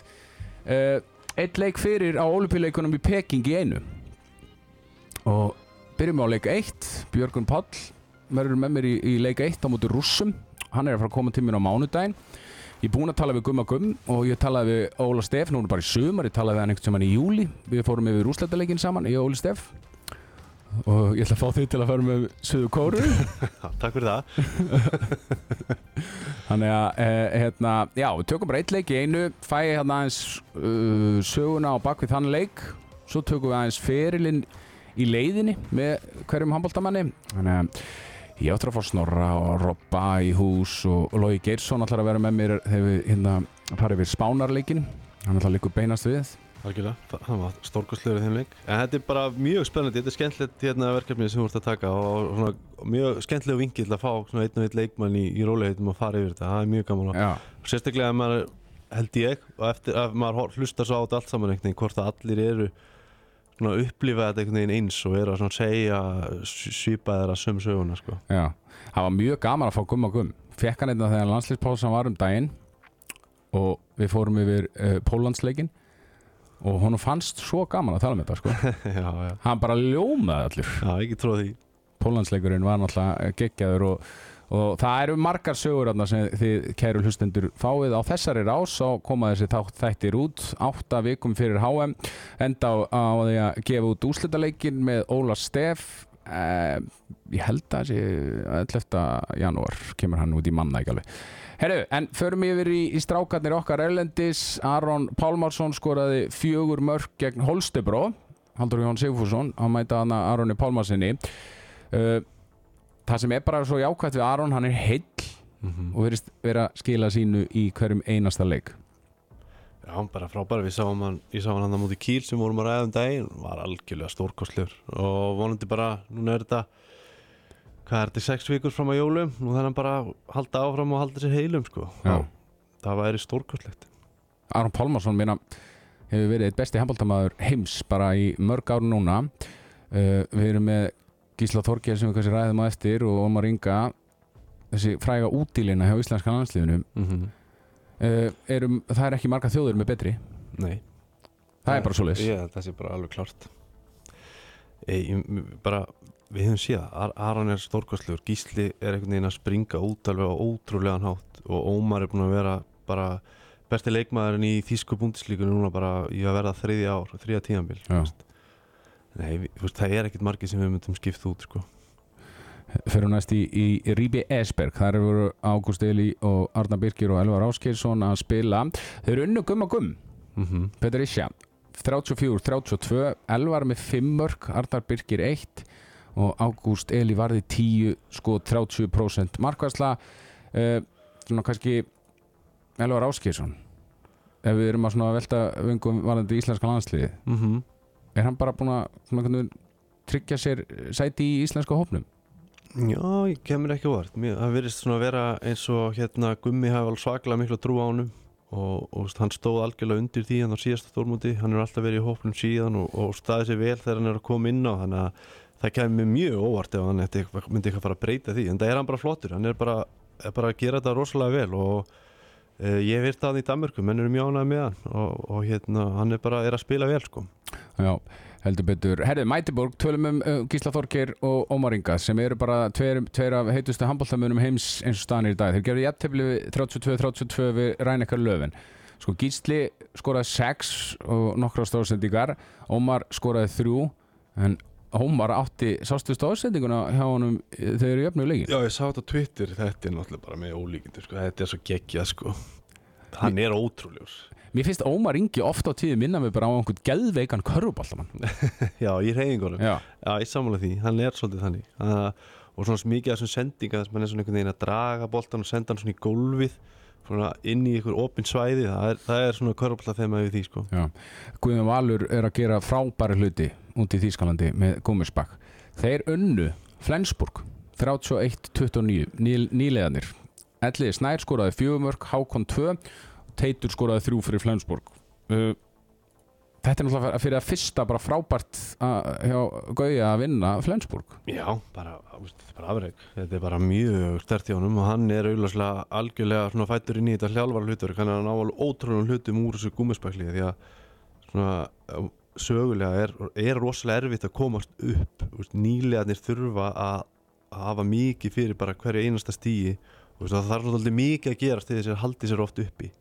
uh, eitt leik fyrir á olimpíuleikunum í Peking í einu. Og byrjum á leik 1 Björgun Páll verður með mér í, í leik 1 á móti rússum. Hann er að fara að koma til mér á mánudaginn. Ég er búinn að tala við Gumma Gumm og ég talaði við Óla Steff núna bara í sumar, ég talaði við hann einhvern saman í júli við fórum yfir rúsleitaleikin saman, ég og Óli Steff og ég ætla að fá þig til að fara með Suðu Kóru takk fyrir það Þannig að, eh, hérna, já, við tökum bara eitt leik í einu, fæ ég hérna aðeins uh, söguna á bakvið þann leik, svo tökum við aðeins ferilinn í leiðinni með hverjum handbóltamanni. Þannig að ég áttur að fá snorra og robba í hús og, og Lógi Geirsson ætlar að vera með mér þegar við hérna farið við spánarleikin. Hann ætlar að líka beinast við. Algjörlega, það það var stórkostlegur í þeim leik En þetta er bara mjög spennandi, þetta er skemmtilegt hérna verkefni sem þú ert að taka og, svona, mjög skemmtilegu vingill að fá svona einn og einn leikmann í, í róleitum og fara yfir þetta, það er mjög gaman að Já, sérstaklega að maður held ég og eftir að maður hlustar svo á þetta allt saman einhvern veginn, hvort að allir eru svona að upplifa þetta einhvern veginn eins og eru að svona segja svipa þeirra söm söguna sko. já. Það var mjög gaman að fá Gumma Gumm. Fekk hann einna þegar landslýspásan var um daginn og við fórum yfir uh, Pólandsleikin og honum fannst svo gaman að tala með þetta sko. já, já, hann bara ljómaði allir já, ekki tróð því. Pólandsleikurinn var náttúrulega geggjaður og, og það eru margar sögur þarna sem þið kæru hlustendur fáið. Á þessari rás og koma þessi þátt þættir út átta vikum fyrir HM enda á, á því að gefa út úslitaleikin með Óla Steff eh, ég held að þessi 11. janúar kemur hann út í manna ekki alveg Herru, en förum yfir í, í strákarnir okkar Erlendis, Aron Pálmarsson skoraði fjögur mörg gegn Holstebró Haldur Jón Sigfússon á mæta hana Aroni Pálmarsinni uh, það sem er bara svo jákvæmt við Aron, hann er heill mm og verðist vera skila sínu í hverjum einasta leik. Já, bara frábæri, við sáum hann ég sá hann hann á móti Kíl sem vorum að ræða um daginn. Var algjörlega stórkostlegur og vonandi bara, núna er þetta hvað er þetta, sex vikur fram á jólum? Nú þannig hann bara að halda áfram og halda sér heilum sko, Já. Það væri stórkostlegt. Aron Pálmarsson minna hefur verið eitt besti handbóltamaður heims bara í mörg ár núna. Uh, við erum með Gísla Þorgeir sem við kannski ræðum á eftir og Ómar Inga þessi fræga útílina hjá íslenska landsliðinu. Mm -hmm. uh, erum, það er ekki marga þjóður með betri? Nei. Það er bara svo leys Já, það sé bara alveg klart ég, bara, Við höfum séð Ar Aron er stórkostlegur Gísli er einhvern veginn að springa út alveg á ótrúlegan hátt og Ómar er búin að vera bara besti leikmaðurinn í Þísku búndislíkunum núna bara í að verða þriðja ár þriðja tíðanbíl Já. Nei, veist, það er ekkert margir sem við myndum skipt út sko. fyrir næst í, í Ríbi Esberg þar eru Ágúst Eli og Arna Birkir og Elvar Áskeirsson að spila þau eru unnu gumma gumm mm -hmm. Petur Isja 34-32 Elvar með 5 mörg Arnar Birkir 1 og Ágúst Eli varði 10 sko 30% markværsla uh, svona kannski Elvar Áskeirsson ef við erum að svona velta vöngum varðandi íslenska landsliði Mm -hmm. er hann bara búin að tryggja sér sæti í íslenska hópnum? Já, ég kemur ekki vart Það virðist svona vera eins og hérna Gummi hafi alveg svaklega miklu trú á honum og, og hann stóð algjörlega undir því hann á síðasta stórmúti, hann er alltaf verið í hópnum síðan og, og staðið sér vel þegar hann er að koma inn á. Þannig að það kemur mjög óvart ef hann eitthvað- myndi eitthvað fara að breyta því en það er hann bara flottur, hann er bara, er bara að gera þetta rosalega vel og e, ég virt það hann í Danmörku, menn eru mjög ánægð með hann og, og hérna, hann er bara er að spila vel sko Já, heldur betur. Herðu, Mætiborg, tölum um uh, Gísla Þorgeir og Ómar Inga sem eru bara tveir, tveir af heitustu handbóltamunum heims eins og staðanir í dag. Þeir gerðu jættefli 32-32 við Rænekar Löfin. Sko Gísli skoraði 6 og nokkra stóðsendingar. Ómar skoraði 3 en Ómar átti sástu stóðsendinguna hjá honum eh, þegar þeir jöfnuðu leikin. Já, ég sá þetta á Twitter, þetta er náttúrulega bara með ólíkindur sko. þetta er svo geggjað sko. Hann er ótrúlegur. Mér finnst Ómar Ingi ofta á tíði minna mig bara á einhvern geðveikan körfubaltamann. Já, í reyðingunum Já, Já, ég sammála því, hann er svolítið þannig. Að- og svona mikið af þessum sendinga þess að mann er svona einhvern veginn að draga boltan og senda hann svona í gólfið svona inn í einhver opin svæði. Það er, það er svona körfballa þegar maður við því sko. Já, Guðjón Valur er að gera frábæri hluti út í Þýskalandi með Gúmisbakk. Þeir unnu Flensburg 31-29 ný, nýlegaðnir. Elliði Snær skoraði fjögumörk, Hákon 2 og Teitur skoraði þrjú fyrir Flensburg. Uh, þetta er náttúrulega fyrir að fyrsta bara frábært hjá Gauja að vinna Flensburg. Já, bara, bara afreg Þetta er bara mjög stert í honum og hann er auðvarslega algjörlega svona fættur inn í þetta hljálfara hlutur hann er að ná alveg ótrúlega hlutum úr þessu gúmispækli því að svona sögulega er, er rosalega erfitt að komast upp nýlegaðnir þurfa að, að hafa mikið fyrir bara hverju einasta stíi og það þarf svolítið mikið að gerast til þess að haldi sér oft uppi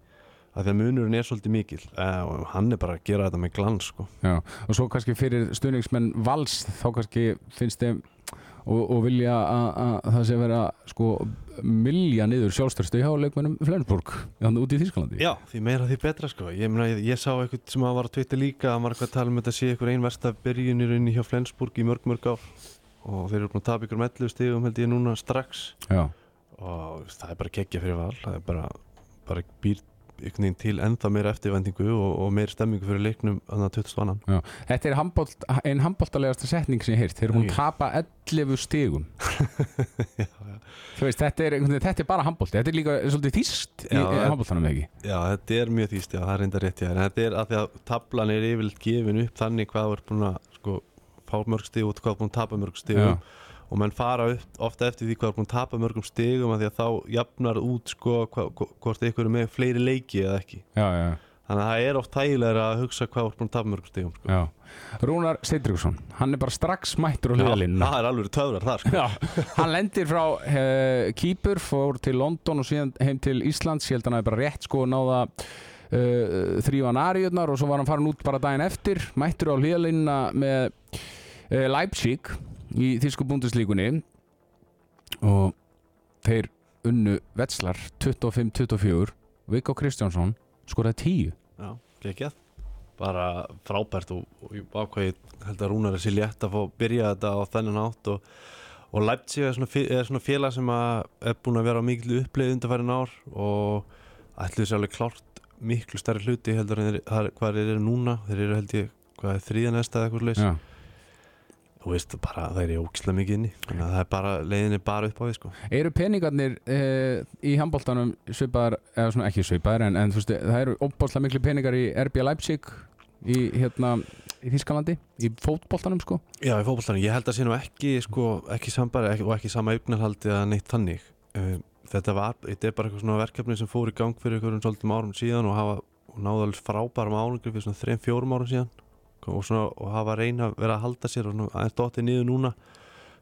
að því að munurinn er svolítið mikil uh, og hann er bara að gera þetta með glans sko. Og svo kannski fyrir stuðningsmenn vals þá kannski finnst þeim og, og vilja að, að það sé vera sko milja niður sjálfstörstu hjá leikmennum Flensburg þannig út í Þýskalandi. Já, því meira því betra sko. Ég, meina, ég, ég sá eitthvað sem var að tvita líka að maður eitthvað að tala um þetta sé eitthvað ein versta byrjunir inn hjá Flensburg í mörg mörg ár. Og þeir eru búin að tapa ykkur með 11 stigum held ég núna strax. Já, og það er bara geggja fyrir val. Það er bara, bara býr einhvern veginn til ennþá meira eftirvendingu og, og meira stemmingu fyrir leiknum að 20 annan já. Þetta er handbolt, ein handboltalegasta setning sem ég heyrt þeir eru hún Ok. tapa 11 stigum Þú veist, þetta er, þetta er bara handbolt þetta er líka svolítið þýst Já, í það- handboltanum ekki Já, þetta er mjög þýst, já, það er reynda rétt já, en þetta er að því að tablan er yfirleitt gefin upp þannig hvað ert búin að sko, fá mörg stig og hvað ert búin að tapa mörg stig Já. Og menn fara upp, ofta eftir því hvað er búin að tapa mörgum stigum að því að þá jafnar út sko hvort ykkur er með fleiri leiki eða ekki. Já, já, þannig að það er oft tægilega að hugsa hvað er búin að tapa mörgum stigum sko. Rúnar Steindriksson, hann er bara strax mættur á Já, hliðalínuna það er alveg töfrar þar sko. Já, hann lendir frá uh, Kýpur, fór til London og síðan heim til Íslands, ég held að hann hafi bara rétt sko náða uh, þrývan ariðnar og svo var hann farin út bara daginn eftir mættur á hlýðalínuna með uh, Leipzig í Þísku búndislíkunni og þeir unnu Vetslar 25-24 Viggo Kristjánsson skoraði 10 Já, geggjað. Bara frábært og, og ég ákvað ég held að Rúnar er sér létt að fá að byrja þetta á þennan átt og, og Leipzig er svona, svona félag sem er búin að vera á miklu uppleið undarfærin ár og ætluðu sér alveg klárt miklu stærri hluti heldur en hvað þeir eru núna. Þeir eru held ég, hvað er þriðja næsta eða eitthvað leys Já. Og veist bara það er ógislega mikið inni. Þannig að það er bara, leiðin er bara upp á því sko. Eru peningarnir uh, í handbóltanum svipaðar, eða svona ekki svipaðar en, en þú veist, það eru óbáslega miklu peningar í RB Leipzig í, hérna, í Þískalandi, í fótbóltanum sko? Já, í fótboltanum, ég held að sé nú ekki sko, ekki sambari ekki, og ekki sama augnarhaldi eða neitt þannig. Uh, þetta var, þetta er bara eitthvað svona verkefni sem fór í gang fyrir einhverjum svolítum árum síðan og hafa og náðu alveg frábærum árangri fyrir svona 3-4 árum síðan og, svona, og hafa reyna að vera að halda sér og aðeins dottið niður núna.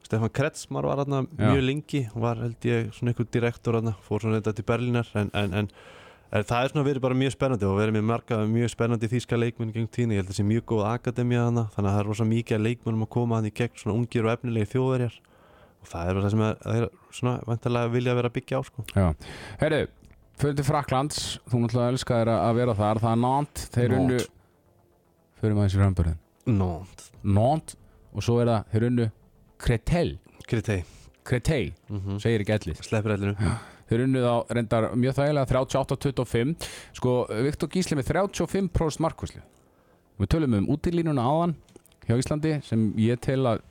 Stefan Kretsmar var aðna mjög lengi var held ég svona einhver direktor aðna fór svona þetta til Berlínar en, en, en, en það er svona verið bara mjög spennandi og verið með marga mjög spennandi þýska leikmenn gegn tíni, ég held að það sé mjög góð akademía hana, þannig að það er rosa mikið leikmennum að koma í gegn svona ungir og efnilegi þjóðverjar. Og það er það sem er svona vantarlega vilja vera að byggja á sko. Já, heyrðu, fyrir til Fraklands þú náttúrulega elskaðir að vera þar. Það er Nantes, þeir unnu. Fyrir maður þessi römburðin Nónt, Nantes og svo er það, þeir unnu Kretel, Kritei Kretei mm -hmm. segir ekki ellið Sleppir ellinu þeir unnu þá reyndar mjög þægilega 38-25 sko Viktor Gísli með 35% markvæslu við tölum um útilínuna áðan hjá Íslandi sem ég tel að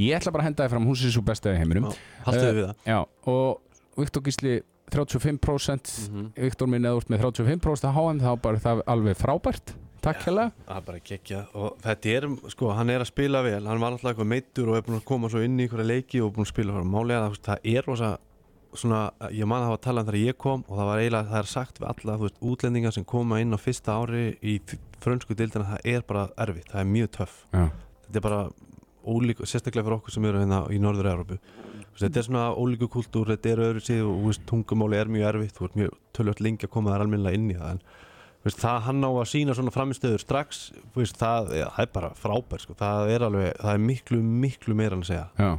ég ætla bara að henda þið fram hún sé svo besta í heiminum. Já, Haltu Eh, við það. já, og Viktor Gísli 35% mm -hmm. Viktor minn eða úr með 35% að HM þá bara það alveg frábært takk hérlega Það er bara geggja og þetta er, sko, hann er að spila vel. Hann var alltaf eitthvað meittur og er búin að koma svo inn í einhverja leiki og búin að spila fyrir málega það, það er rosa svona, ég man að hafa talað um þegar ég kom og það var eiginlega, það er sagt við alla, þú veist, útlendingar sem koma inn á fyrsta ári í frönsku dildina, það er bara erfitt, það er mjög töff. Já, þetta er bara ólík, sérstaklega fyrir okkur sem eru hérna í Norður-Európu þetta er svona ólíku kultúr, þetta er öðru síð og þú veist, veist, það hann á að sína svona framistöður strax, veist, það, ja, það er bara frábær, sko, það er alveg það er miklu, miklu meira en að segja. Já.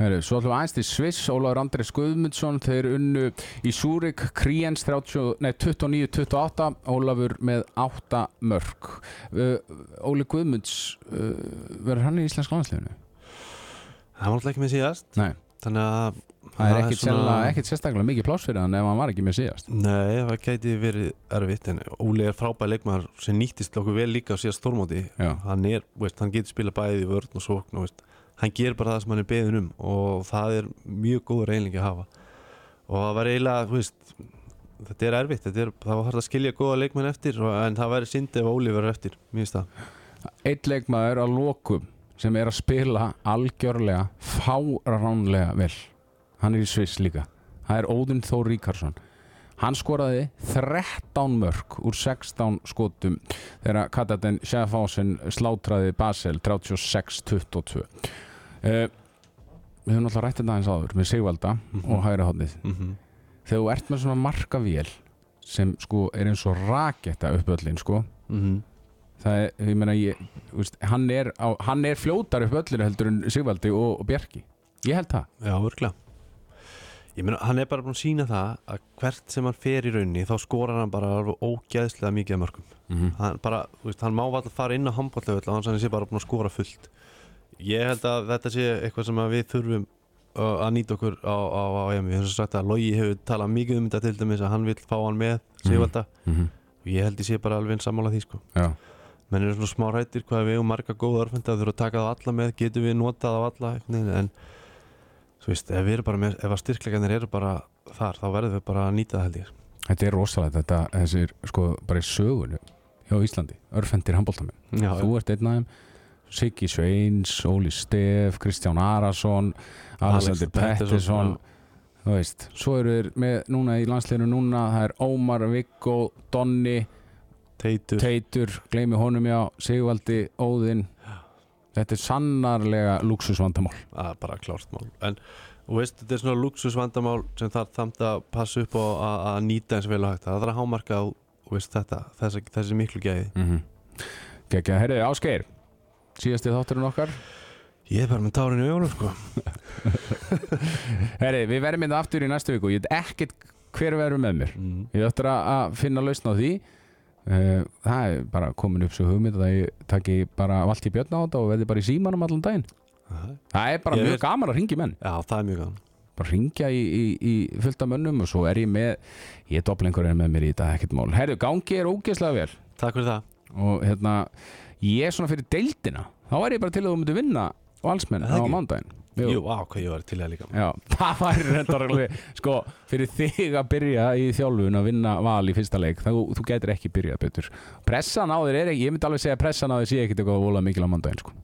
Heri, svo ætlum við aðeins til Sviss, Ólaður Andrés Guðmundsson þeir unnu í Súrik Kriens 30 nei, 29-28 Ólafur með 8 mörg uh, Óli Guðmunds uh, verður hann í Íslensk landsliðinu? það var alltaf ekki með síðast. Nei, þannig að það er ekkit, svona... sérstaklega mikið pláss fyrir hann ef hann var ekki með síðast. Nei, það gæti verið erfitt en Óli er frábær leikmaður sem nýttist okkur vel líka á síðast stórmóti. Hann er, veist, hann getur spila bæði í vörn og sókn og veist, hann ger bara það sem hann er beðin um og það er mjög góður eiginlega að hafa. Og það var eiginlega, veist þetta er erfitt, þetta er, það var hægt að skilja góða leikmenn eftir en það væri syndi ef Óli verður eftir, Eitt leikmaður að lokum sem er að spila algjörlega fáránlega vel hann er í Sviss líka. Það er Óðinn Þór Ríkarsson hann skoraði 13 mörg úr 16 skotum þegar Kataten Schaffhausen slátraði Basel 36-22 uh, við höfum alltaf rætt þetta aðeins áður með Sigvalda og hægra hodnið mm -hmm. þegar þú ert með svona markavél sem sko er eins og raketta uppöllin sko. Það er, ég meina ég, veist, hann, er á, hann er fljótar upp öllinu heldur en Sigvaldi og, og Bjarki. Ég held það. Já, örglega Ég meina, hann er bara búin að sína það að hvert sem hann fer í raunni þá skorar hann bara alveg ógæðslega mikið af mörgum mm -hmm. hann, bara, þú veist, hann má alltaf fara inn á handbóltöfull og hann sé bara búin að skora fullt. Ég held að þetta sé eitthvað sem að við þurfum að nýta okkur á, á, á EM. Við hefum svo sagt að Logi hefur talað mikið um þetta til dæmis að hann vil fá hann með Sigvalda. Og ég held ég sé bara alveg eins sammála því sko. Já, menn eru svona smá rættir hvað við hefum marga góða örfenda þurfum að taka það alla með, getum við notað á alla en þú veist, ef við erum bara með, ef að styrkleikarnir eru bara þar, þá verðum við bara að nýta það held ég. Þetta er rosalega þetta, þessir sko bara í sögunu hjá Íslandi, örfendir handbóltamenn þú ert einn af þeim. Siggi Sveins, Óli Stef Kristján Arason Alexander Pettersson, þú veist, svo eru þeir með núna í landsliðinu núna, það er Ómar Viggo, Donni Teitur. Teitur, gleymi honum já Sigvaldi, Óðinn þetta er sannarlega luxusvandamál Það er bara klárt mál. En veist, þetta er svona luxusvandamál sem þarf þamt að passa upp á að, nýta eins vel og hægt. Það þarf að hámarka á, veist, þetta þessi, þessi miklu gæði. Mm -hmm. Að herriði Ásgeir síðasti þátturinn okkar. Ég er bara með tárin í augunum, sko. Herriði, við verðum hérna aftur í næstu viku. Ég veit ekkert hver verður með mér. Mm. ég ættir að- að finna lausn á því það er bara komin upp svo hugmynd að ég taki bara vald í björn á þetta og verði bara í símanum allan daginn. Það er bara Ég mjög veist- gaman að ringi menn. Já, það er mjög gaman. Bara ringja í, í, í fullta mönnum og svo er ég með ég er dopplengur með mér í þetta ekkert mál. Herru, gangi er ógeðslega vel. Takk fyrir það. Og hérna, ég er svona fyrir deildina. Þá er ég bara til að þú myndir vinna valsmenn á ekki? mándaginn Jú, á, hvað ég var til það líka Já, það væri reyndar alveg sko, fyrir þig að byrja í þjálfun að vinna val í fyrsta leik þá, þú getur ekki byrjað betur. Pressan á þér er ekki, ég myndi alveg segja að pressan á þér sé ekkit eitthvað vola mikil á mándaginn sko.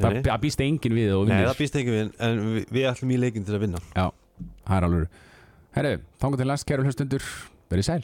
það, býst enginn við Nei, það býst ekki við En við, við ætlum í leikin til að vinna. Já, það er alveg Herru, þangar til næst kæru hlustundur verið sæl